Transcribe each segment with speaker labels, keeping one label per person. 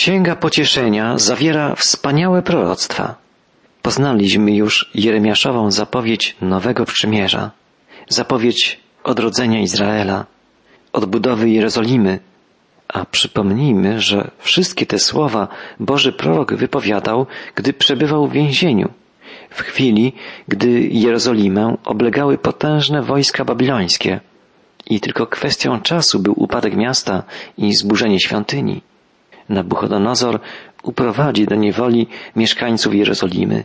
Speaker 1: Księga Pocieszenia zawiera wspaniałe proroctwa. Poznaliśmy już Jeremiaszową zapowiedź Nowego Przymierza, zapowiedź odrodzenia Izraela, odbudowy Jerozolimy, a przypomnijmy, że wszystkie te słowa Boży prorok wypowiadał, gdy przebywał w więzieniu, w chwili, gdy Jerozolimę oblegały potężne wojska babilońskie i tylko kwestią czasu był upadek miasta i zburzenie świątyni. Nabuchodonozor uprowadzi do niewoli mieszkańców Jerozolimy.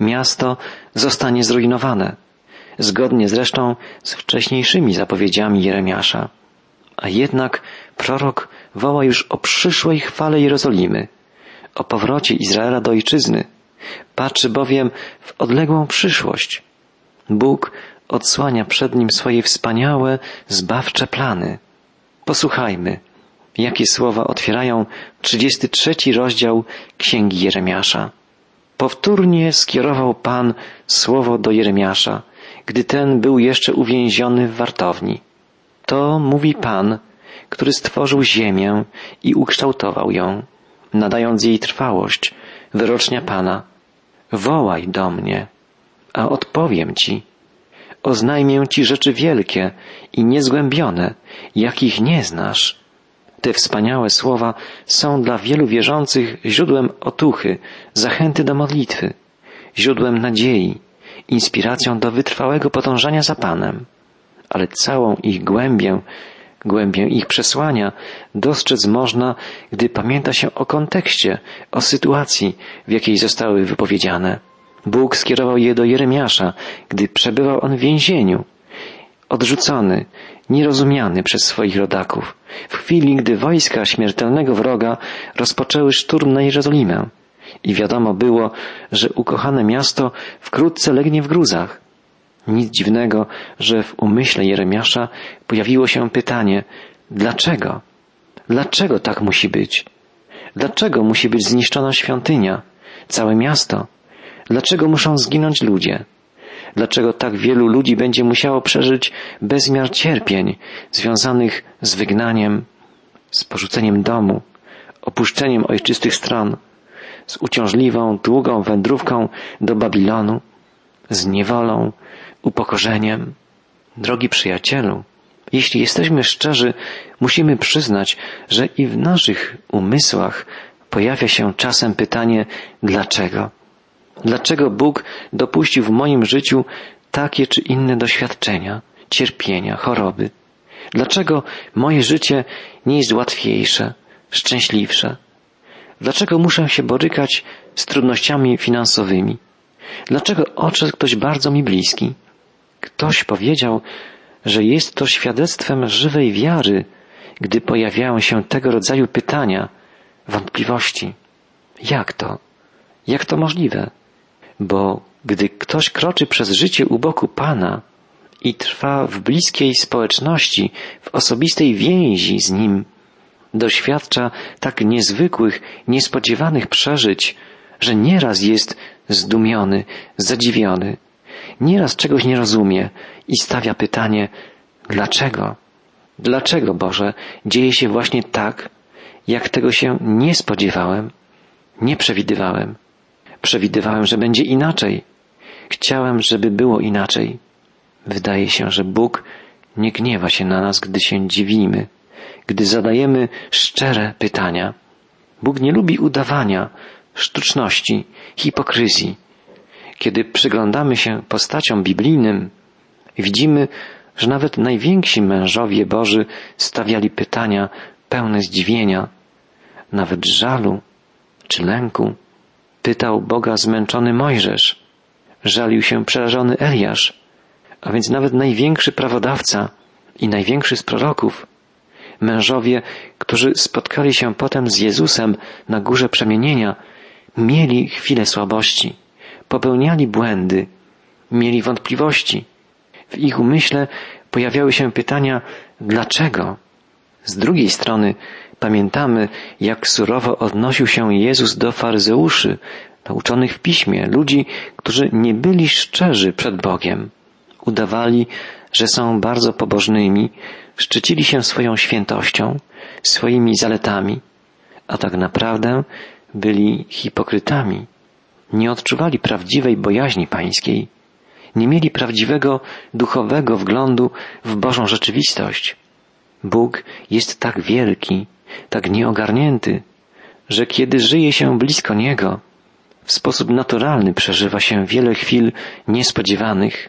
Speaker 1: Miasto zostanie zrujnowane, zgodnie zresztą z wcześniejszymi zapowiedziami Jeremiasza. A jednak prorok woła już o przyszłej chwale Jerozolimy, o powrocie Izraela do ojczyzny. Patrzy bowiem w odległą przyszłość. Bóg odsłania przed nim swoje wspaniałe, zbawcze plany. Posłuchajmy, jakie słowa otwierają 33 rozdział Księgi Jeremiasza. Powtórnie skierował Pan słowo do Jeremiasza, gdy ten był jeszcze uwięziony w wartowni. To mówi Pan, który stworzył ziemię i ukształtował ją, nadając jej trwałość, wyrocznia Pana. Wołaj do mnie, a odpowiem Ci. Oznajmię Ci rzeczy wielkie i niezgłębione, jakich nie znasz. Te wspaniałe słowa są dla wielu wierzących źródłem otuchy, zachęty do modlitwy, źródłem nadziei, inspiracją do wytrwałego podążania za Panem. Ale całą ich głębię, głębię ich przesłania dostrzec można, gdy pamięta się o kontekście, o sytuacji, w jakiej zostały wypowiedziane. Bóg skierował je do Jeremiasza, gdy przebywał on w więzieniu, odrzucony, nierozumiany przez swoich rodaków, w chwili, gdy wojska śmiertelnego wroga rozpoczęły szturm na Jerozolimę i wiadomo było, że ukochane miasto wkrótce legnie w gruzach. Nic dziwnego, że w umyśle Jeremiasza pojawiło się pytanie, dlaczego? Dlaczego tak musi być? Dlaczego musi być zniszczona świątynia, całe miasto? Dlaczego muszą zginąć ludzie? Dlaczego tak wielu ludzi będzie musiało przeżyć bezmiar cierpień związanych z wygnaniem, z porzuceniem domu, opuszczeniem ojczystych stron, z uciążliwą, długą wędrówką do Babilonu, z niewolą, upokorzeniem? Drogi przyjacielu, jeśli jesteśmy szczerzy, musimy przyznać, że i w naszych umysłach pojawia się czasem pytanie dlaczego? Dlaczego Bóg dopuścił w moim życiu takie czy inne doświadczenia, cierpienia, choroby? Dlaczego moje życie nie jest łatwiejsze, szczęśliwsze? Dlaczego muszę się borykać z trudnościami finansowymi? Dlaczego odszedł ktoś bardzo mi bliski? Ktoś powiedział, że jest to świadectwem żywej wiary, gdy pojawiają się tego rodzaju pytania, wątpliwości. Jak to? Jak to możliwe? Bo gdy ktoś kroczy przez życie u boku Pana i trwa w bliskiej społeczności, w osobistej więzi z Nim, doświadcza tak niezwykłych, niespodziewanych przeżyć, że nieraz jest zdumiony, zadziwiony, nieraz czegoś nie rozumie i stawia pytanie, dlaczego? Dlaczego, Boże, dzieje się właśnie tak, jak tego się nie spodziewałem, nie przewidywałem? Przewidywałem, że będzie inaczej. Chciałem, żeby było inaczej. Wydaje się, że Bóg nie gniewa się na nas, gdy się dziwimy, gdy zadajemy szczere pytania. Bóg nie lubi udawania, sztuczności, hipokryzji. Kiedy przyglądamy się postaciom biblijnym, widzimy, że nawet najwięksi mężowie Boży stawiali pytania pełne zdziwienia, nawet żalu czy lęku. Pytał Boga zmęczony Mojżesz. Żalił się przerażony Eliasz. A więc nawet największy prawodawca i największy z proroków, mężowie, którzy spotkali się potem z Jezusem na górze przemienienia, mieli chwilę słabości, popełniali błędy, mieli wątpliwości. W ich umyśle pojawiały się pytania, dlaczego? Z drugiej strony Pamiętamy, jak surowo odnosił się Jezus do faryzeuszy, nauczonych w piśmie, ludzi, którzy nie byli szczerzy przed Bogiem. Udawali, że są bardzo pobożnymi, szczycili się swoją świętością, swoimi zaletami, a tak naprawdę byli hipokrytami. Nie odczuwali prawdziwej bojaźni pańskiej, nie mieli prawdziwego duchowego wglądu w Bożą rzeczywistość. Bóg jest tak wielki, tak nieogarnięty, że kiedy żyje się blisko Niego, w sposób naturalny przeżywa się wiele chwil niespodziewanych,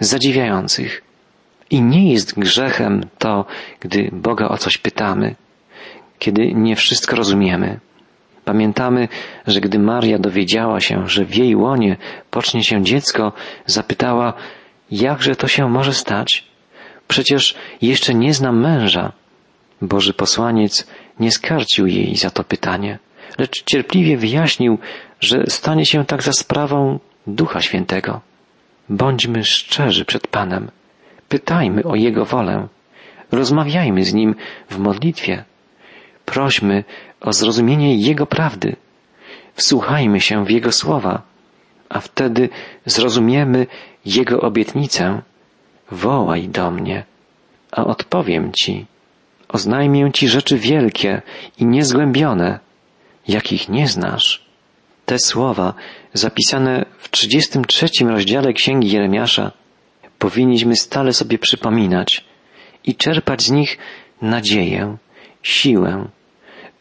Speaker 1: zadziwiających. I nie jest grzechem to, gdy Boga o coś pytamy, kiedy nie wszystko rozumiemy. Pamiętamy, że gdy Maria dowiedziała się, że w jej łonie pocznie się dziecko, zapytała, jakże to się może stać? Przecież jeszcze nie znam męża. Boży posłaniec nie skarcił jej za to pytanie, lecz cierpliwie wyjaśnił, że stanie się tak za sprawą Ducha Świętego. Bądźmy szczerzy przed Panem. Pytajmy o Jego wolę. Rozmawiajmy z Nim w modlitwie. Prośmy o zrozumienie Jego prawdy. Wsłuchajmy się w Jego słowa, a wtedy zrozumiemy Jego obietnicę. Wołaj do mnie, a odpowiem Ci. Oznajmię Ci rzeczy wielkie i niezgłębione, jakich nie znasz. Te słowa, zapisane w 33 rozdziale Księgi Jeremiasza, powinniśmy stale sobie przypominać i czerpać z nich nadzieję, siłę,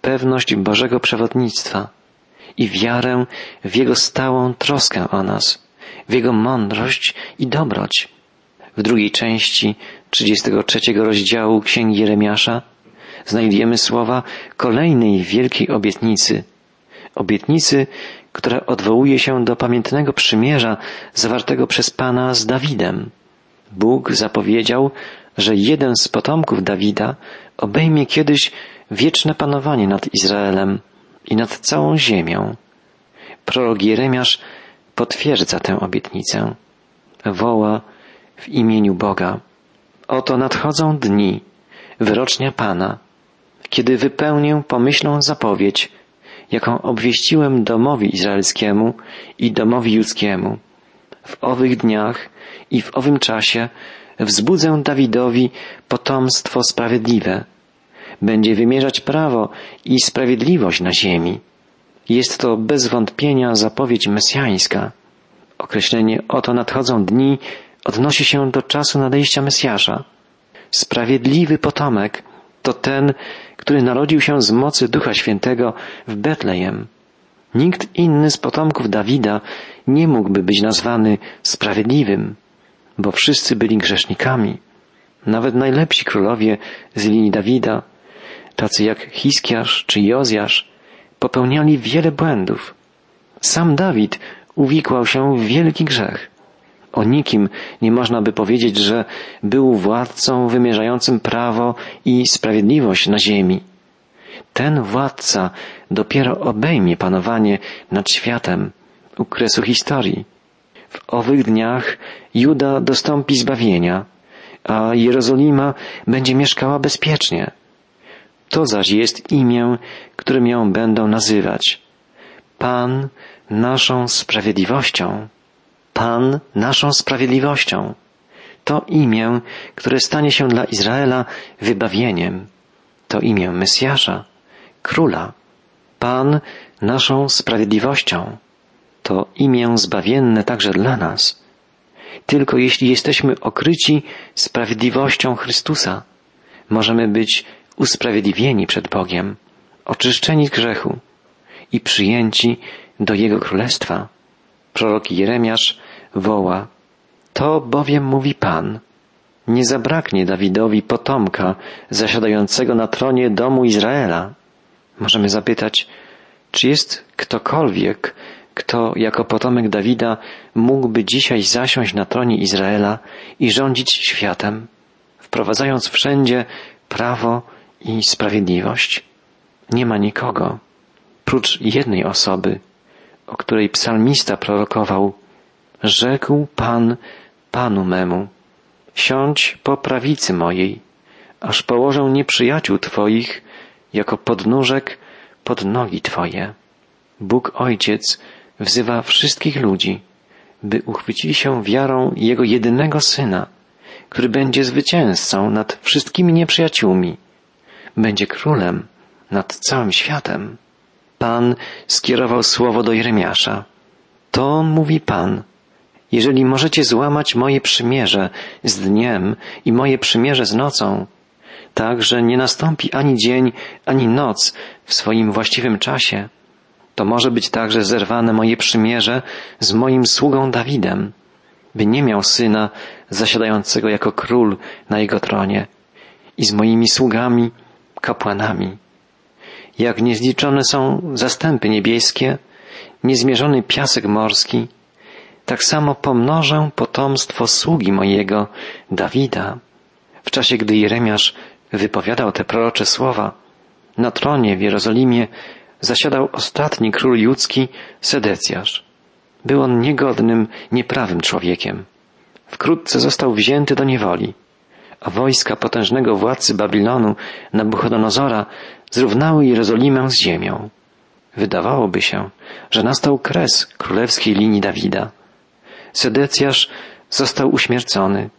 Speaker 1: pewność Bożego przewodnictwa i wiarę w Jego stałą troskę o nas, w Jego mądrość i dobroć. W drugiej części 33 rozdziału Księgi Jeremiasza znajdujemy słowa kolejnej wielkiej obietnicy. Obietnicy, która odwołuje się do pamiętnego przymierza zawartego przez Pana z Dawidem. Bóg zapowiedział, że jeden z potomków Dawida obejmie kiedyś wieczne panowanie nad Izraelem i nad całą ziemią. Prorok Jeremiasz potwierdza tę obietnicę. Woła w imieniu Boga. Oto nadchodzą dni, wyrocznia Pana, kiedy wypełnię pomyślną zapowiedź, jaką obwieściłem domowi izraelskiemu i domowi judzkiemu. W owych dniach i w owym czasie wzbudzę Dawidowi potomstwo sprawiedliwe. Będzie wymierzać prawo i sprawiedliwość na ziemi. Jest to bez wątpienia zapowiedź mesjańska. Określenie oto nadchodzą dni odnosi się do czasu nadejścia Mesjasza. Sprawiedliwy potomek to ten, który narodził się z mocy Ducha Świętego w Betlejem. Nikt inny z potomków Dawida nie mógłby być nazwany sprawiedliwym, bo wszyscy byli grzesznikami. Nawet najlepsi królowie z linii Dawida, tacy jak Hiskiarz czy Jozjasz, popełniali wiele błędów. Sam Dawid uwikłał się w wielki grzech. O nikim nie można by powiedzieć, że był władcą wymierzającym prawo i sprawiedliwość na ziemi. Ten władca dopiero obejmie panowanie nad światem u kresu historii. W owych dniach Juda dostąpi zbawienia, a Jerozolima będzie mieszkała bezpiecznie. To zaś jest imię, którym ją będą nazywać. Pan naszą sprawiedliwością. Pan naszą sprawiedliwością. To imię, które stanie się dla Izraela wybawieniem. To imię Mesjasza, Króla. Pan naszą sprawiedliwością. To imię zbawienne także dla nas. Tylko jeśli jesteśmy okryci sprawiedliwością Chrystusa, możemy być usprawiedliwieni przed Bogiem, oczyszczeni z grzechu i przyjęci do Jego Królestwa. Prorok Jeremiasz woła, to bowiem mówi Pan, nie zabraknie Dawidowi potomka zasiadającego na tronie domu Izraela. Możemy zapytać, czy jest ktokolwiek, kto jako potomek Dawida mógłby dzisiaj zasiąść na tronie Izraela i rządzić światem, wprowadzając wszędzie prawo i sprawiedliwość? Nie ma nikogo, prócz jednej osoby, o której psalmista prorokował, rzekł Pan Panu memu, siądź po prawicy mojej, aż położę nieprzyjaciół Twoich jako podnóżek pod nogi Twoje. Bóg Ojciec wzywa wszystkich ludzi, by uchwycili się wiarą Jego jedynego Syna, który będzie zwycięzcą nad wszystkimi nieprzyjaciółmi, będzie królem nad całym światem. Pan skierował słowo do Jeremiasza. To mówi Pan. Jeżeli możecie złamać moje przymierze z dniem i moje przymierze z nocą, tak, że nie nastąpi ani dzień, ani noc w swoim właściwym czasie, to może być także zerwane moje przymierze z moim sługą Dawidem, by nie miał syna zasiadającego jako król na jego tronie i z moimi sługami, kapłanami. Jak niezliczone są zastępy niebieskie, niezmierzony piasek morski, tak samo pomnożę potomstwo sługi mojego, Dawida. W czasie, gdy Jeremiasz wypowiadał te prorocze słowa, na tronie w Jerozolimie zasiadał ostatni król judzki, Sedecjasz. Był on niegodnym, nieprawym człowiekiem. Wkrótce został wzięty do niewoli, a wojska potężnego władcy Babilonu, Nabuchodonozora, zrównały Jerozolimę z ziemią. Wydawałoby się, że nastał kres królewskiej linii Dawida. Sedecjasz został uśmiercony.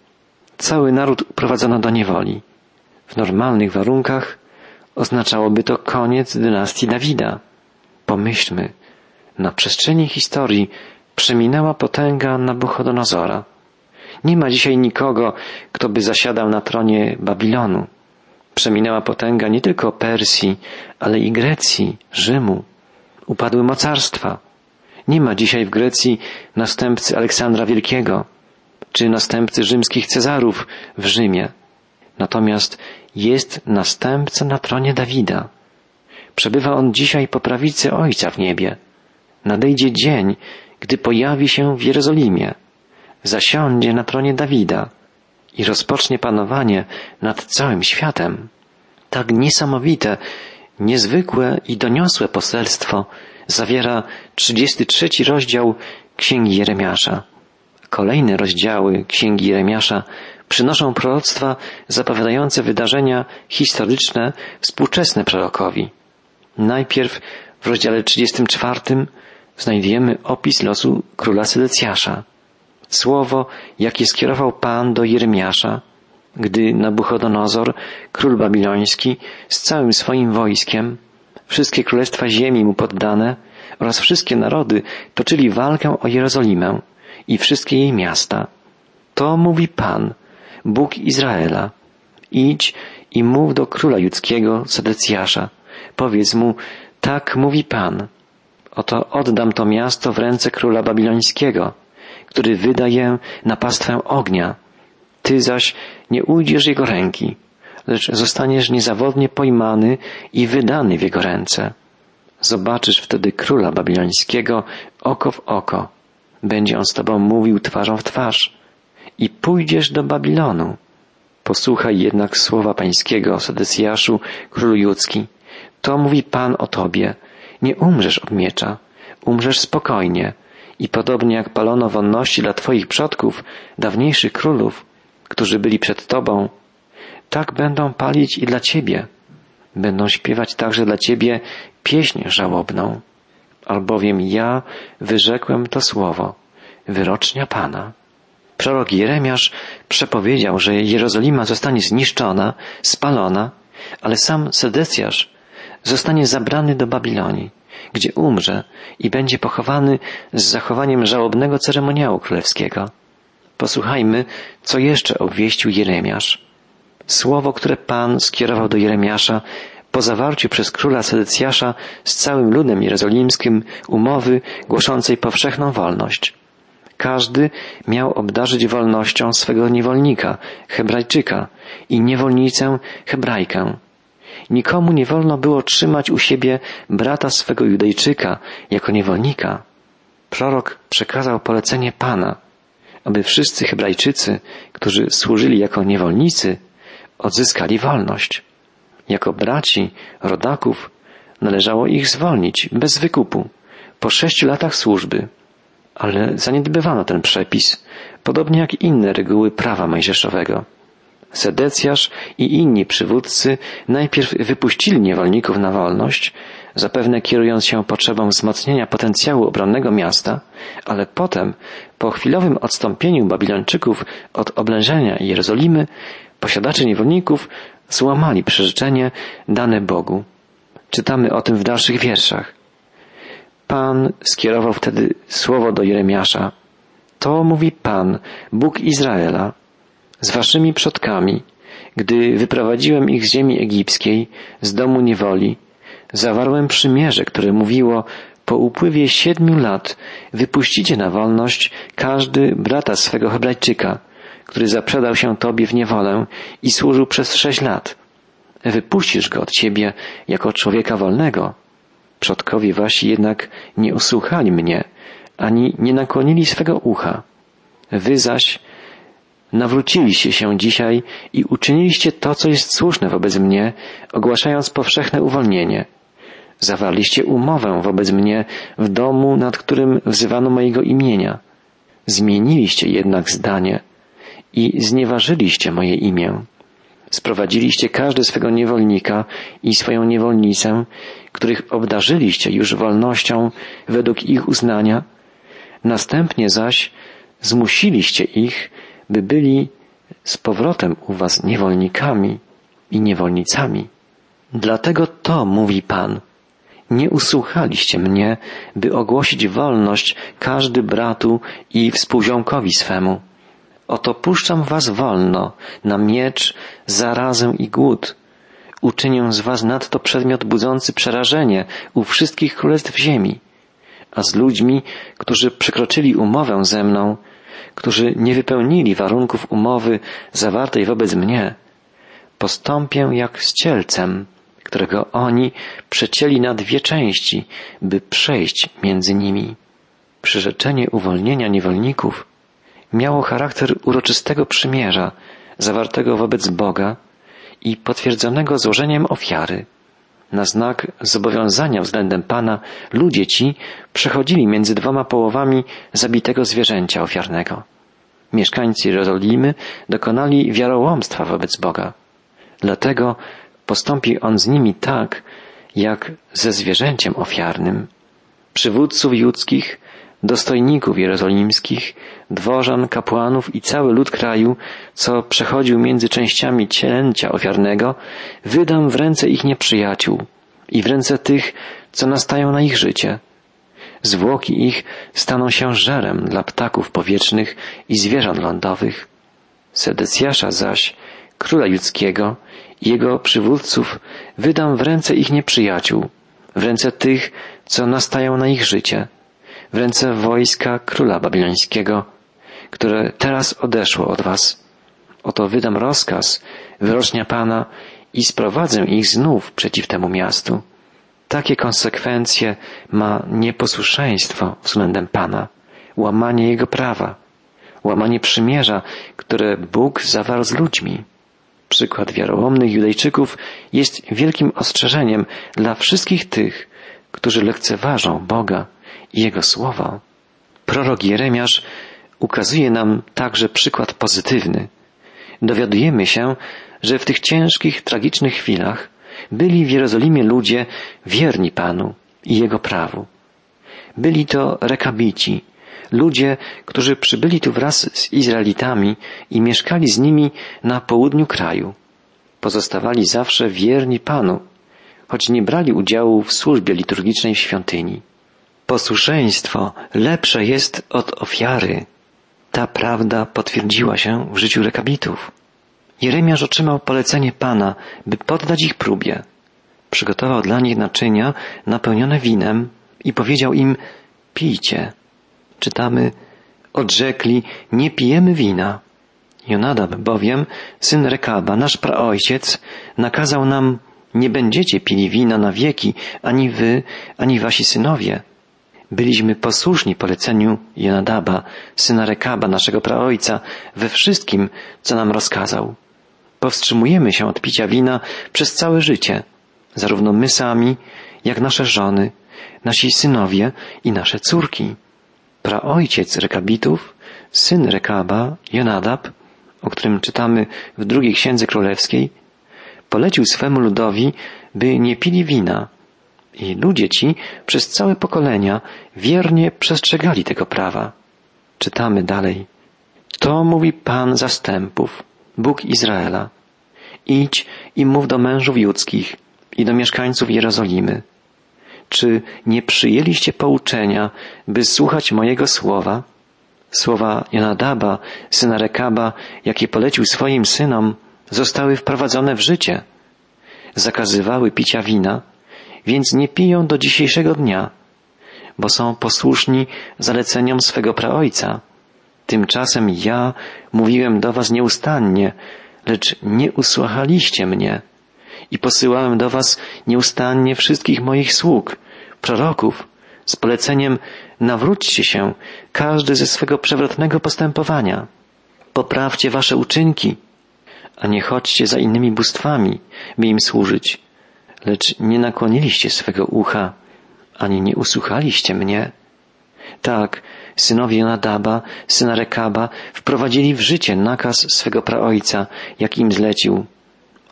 Speaker 1: Cały naród uprowadzono do niewoli. W normalnych warunkach oznaczałoby to koniec dynastii Dawida. Pomyślmy, na przestrzeni historii przeminęła potęga Nabuchodonozora. Nie ma dzisiaj nikogo, kto by zasiadał na tronie Babilonu. Przeminęła potęga nie tylko Persji, ale i Grecji, Rzymu. Upadły mocarstwa. Nie ma dzisiaj w Grecji następcy Aleksandra Wielkiego, czy następcy rzymskich Cezarów w Rzymie. Natomiast jest następca na tronie Dawida. Przebywa on dzisiaj po prawicy Ojca w niebie. Nadejdzie dzień, gdy pojawi się w Jerozolimie, zasiądzie na tronie Dawida i rozpocznie panowanie nad całym światem. Tak niesamowite, niezwykłe i doniosłe poselstwo zawiera 33 rozdział Księgi Jeremiasza. Kolejne rozdziały Księgi Jeremiasza przynoszą proroctwa zapowiadające wydarzenia historyczne współczesne prorokowi. Najpierw w rozdziale 34 znajdujemy opis losu króla Sedecjasza. Słowo, jakie skierował Pan do Jeremiasza, gdy Nabuchodonozor, król babiloński, z całym swoim wojskiem, wszystkie królestwa ziemi mu poddane oraz wszystkie narody toczyli walkę o Jerozolimę i wszystkie jej miasta. To mówi Pan, Bóg Izraela. Idź i mów do króla judzkiego Sedecjasza. Powiedz mu, tak mówi Pan. Oto oddam to miasto w ręce króla babilońskiego, który wyda je na pastwę ognia. Ty zaś nie ujdziesz jego ręki, lecz zostaniesz niezawodnie pojmany i wydany w jego ręce. Zobaczysz wtedy króla babilońskiego oko w oko. Będzie on z tobą mówił twarzą w twarz i pójdziesz do Babilonu. Posłuchaj jednak słowa pańskiego, Sedecjaszu, królu judzki. To mówi Pan o tobie. Nie umrzesz od miecza, umrzesz spokojnie. I podobnie jak palono wonności dla twoich przodków, dawniejszych królów, którzy byli przed tobą, tak będą palić i dla ciebie. Będą śpiewać także dla ciebie pieśń żałobną. Albowiem ja wyrzekłem to słowo, wyrocznia Pana. Prorok Jeremiasz przepowiedział, że Jerozolima zostanie zniszczona, spalona, ale sam Sedecjasz zostanie zabrany do Babilonii, gdzie umrze i będzie pochowany z zachowaniem żałobnego ceremoniału królewskiego. Posłuchajmy, co jeszcze obwieścił Jeremiasz. Słowo, które Pan skierował do Jeremiasza po zawarciu przez króla Sedecjasza z całym ludem jerozolimskim umowy głoszącej powszechną wolność. Każdy miał obdarzyć wolnością swego niewolnika, Hebrajczyka i niewolnicę Hebrajkę. Nikomu nie wolno było trzymać u siebie brata swego Judejczyka jako niewolnika. Prorok przekazał polecenie Pana, aby wszyscy Hebrajczycy, którzy służyli jako niewolnicy, odzyskali wolność. Jako braci, rodaków, należało ich zwolnić bez wykupu po sześciu latach służby ale zaniedbywano ten przepis, podobnie jak inne reguły prawa mojżeszowego. Sedecjasz i inni przywódcy najpierw wypuścili niewolników na wolność, zapewne kierując się potrzebą wzmocnienia potencjału obronnego miasta, ale potem, po chwilowym odstąpieniu Babilończyków od oblężenia Jerozolimy, posiadacze niewolników złamali przyrzeczenie dane Bogu. Czytamy o tym w dalszych wierszach. Pan skierował wtedy słowo do Jeremiasza. To mówi Pan, Bóg Izraela, z waszymi przodkami, gdy wyprowadziłem ich z ziemi egipskiej, z domu niewoli, zawarłem przymierze, które mówiło, po upływie siedmiu lat wypuścicie na wolność każdy brata swego Hebrajczyka, który zaprzedał się Tobie w niewolę i służył przez sześć lat. Wypuścisz go od Ciebie jako człowieka wolnego. Przodkowie wasi jednak nie usłuchali mnie, ani nie nakłonili swego ucha. Wy zaś nawróciliście się dzisiaj i uczyniliście to, co jest słuszne wobec mnie, ogłaszając powszechne uwolnienie. Zawarliście umowę wobec mnie w domu, nad którym wzywano mojego imienia. Zmieniliście jednak zdanie i znieważyliście moje imię. Sprowadziliście każdy swego niewolnika i swoją niewolnicę, których obdarzyliście już wolnością według ich uznania. Następnie zaś zmusiliście ich, by byli z powrotem u was niewolnikami i niewolnicami. Dlatego to mówi Pan. Nie usłuchaliście mnie, by ogłosić wolność każdy bratu i współziomkowi swemu. Oto puszczam was wolno na miecz, zarazę i głód. Uczynię z was nadto przedmiot budzący przerażenie u wszystkich królestw ziemi. A z ludźmi, którzy przekroczyli umowę ze mną, którzy nie wypełnili warunków umowy zawartej wobec mnie, postąpię jak z cielcem, którego oni przecięli na dwie części, by przejść między nimi. Przyrzeczenie uwolnienia niewolników miało charakter uroczystego przymierza, zawartego wobec Boga i potwierdzonego złożeniem ofiary. Na znak zobowiązania względem Pana ludzie ci przechodzili między dwoma połowami zabitego zwierzęcia ofiarnego. Mieszkańcy Jerozolimy dokonali wiarołomstwa wobec Boga. Dlatego postąpi On z nimi tak, jak ze zwierzęciem ofiarnym. Przywódców judzkich dostojników jerozolimskich, dworzan, kapłanów i cały lud kraju, co przechodził między częściami cielęcia ofiarnego, wydam w ręce ich nieprzyjaciół i w ręce tych, co nastają na ich życie. Zwłoki ich staną się żerem dla ptaków powietrznych i zwierząt lądowych. Sedecjasza zaś, króla judzkiego i jego przywódców wydam w ręce ich nieprzyjaciół, w ręce tych, co nastają na ich życie w ręce wojska króla babilońskiego, które teraz odeszło od was. Oto wydam rozkaz, wyrocznia Pana i sprowadzę ich znów przeciw temu miastu. Takie konsekwencje ma nieposłuszeństwo względem Pana, łamanie Jego prawa, łamanie przymierza, które Bóg zawarł z ludźmi. Przykład wiarołomnych Judejczyków jest wielkim ostrzeżeniem dla wszystkich tych, którzy lekceważą Boga Jego słowo. Prorok Jeremiasz ukazuje nam także przykład pozytywny. Dowiadujemy się, że w tych ciężkich, tragicznych chwilach byli w Jerozolimie ludzie wierni Panu i Jego prawu. Byli to rekabici, ludzie, którzy przybyli tu wraz z Izraelitami i mieszkali z nimi na południu kraju. Pozostawali zawsze wierni Panu, choć nie brali udziału w służbie liturgicznej w świątyni. Posłuszeństwo lepsze jest od ofiary. Ta prawda potwierdziła się w życiu rekabitów. Jeremiasz otrzymał polecenie Pana, by poddać ich próbie. Przygotował dla nich naczynia napełnione winem i powiedział im, pijcie. Czytamy, odrzekli, nie pijemy wina. Jonadab bowiem, syn Rekaba, nasz praojciec, nakazał nam, nie będziecie pili wina na wieki, ani wy, ani wasi synowie Byliśmy posłuszni poleceniu Jonadaba, syna Rekaba, naszego praojca, we wszystkim, co nam rozkazał. Powstrzymujemy się od picia wina przez całe życie, zarówno my sami, jak nasze żony, nasi synowie i nasze córki. Praojciec Rekabitów, syn Rekaba, Jonadab, o którym czytamy w drugiej księdze królewskiej, polecił swemu ludowi, by nie pili wina, i ludzie ci przez całe pokolenia wiernie przestrzegali tego prawa. Czytamy dalej. To mówi Pan zastępów, Bóg Izraela. Idź i mów do mężów judzkich i do mieszkańców Jerozolimy. Czy nie przyjęliście pouczenia, by słuchać mojego słowa? Słowa Jonadaba, syna Rekaba, jakie polecił swoim synom, zostały wprowadzone w życie. Zakazywały picia wina, więc nie piją do dzisiejszego dnia, bo są posłuszni zaleceniom swego praojca. Tymczasem ja mówiłem do was nieustannie, lecz nie usłuchaliście mnie i posyłałem do was nieustannie wszystkich moich sług, proroków, z poleceniem nawróćcie się, każdy ze swego przewrotnego postępowania. Poprawcie wasze uczynki, a nie chodźcie za innymi bóstwami, by im służyć, lecz nie nakłoniliście swego ucha, ani nie usłuchaliście mnie. Tak, synowie Nadaba, syna Rekaba, wprowadzili w życie nakaz swego praojca, jak im zlecił,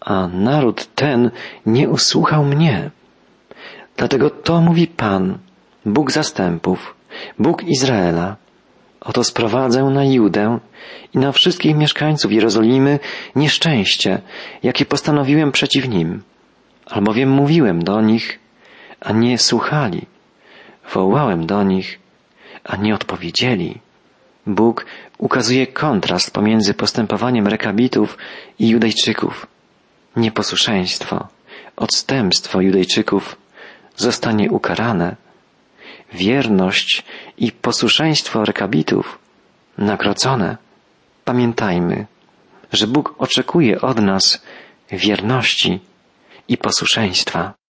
Speaker 1: a naród ten nie usłuchał mnie. Dlatego to mówi Pan, Bóg zastępów, Bóg Izraela. Oto sprowadzę na Judę i na wszystkich mieszkańców Jerozolimy nieszczęście, jakie postanowiłem przeciw nim. Albowiem mówiłem do nich, a nie słuchali. Wołałem do nich, a nie odpowiedzieli. Bóg ukazuje kontrast pomiędzy postępowaniem rekabitów i Judejczyków. Nieposłuszeństwo, odstępstwo Judejczyków zostanie ukarane. Wierność i posłuszeństwo rekabitów nagrodzone. Pamiętajmy, że Bóg oczekuje od nas wierności i posłuszeństwa.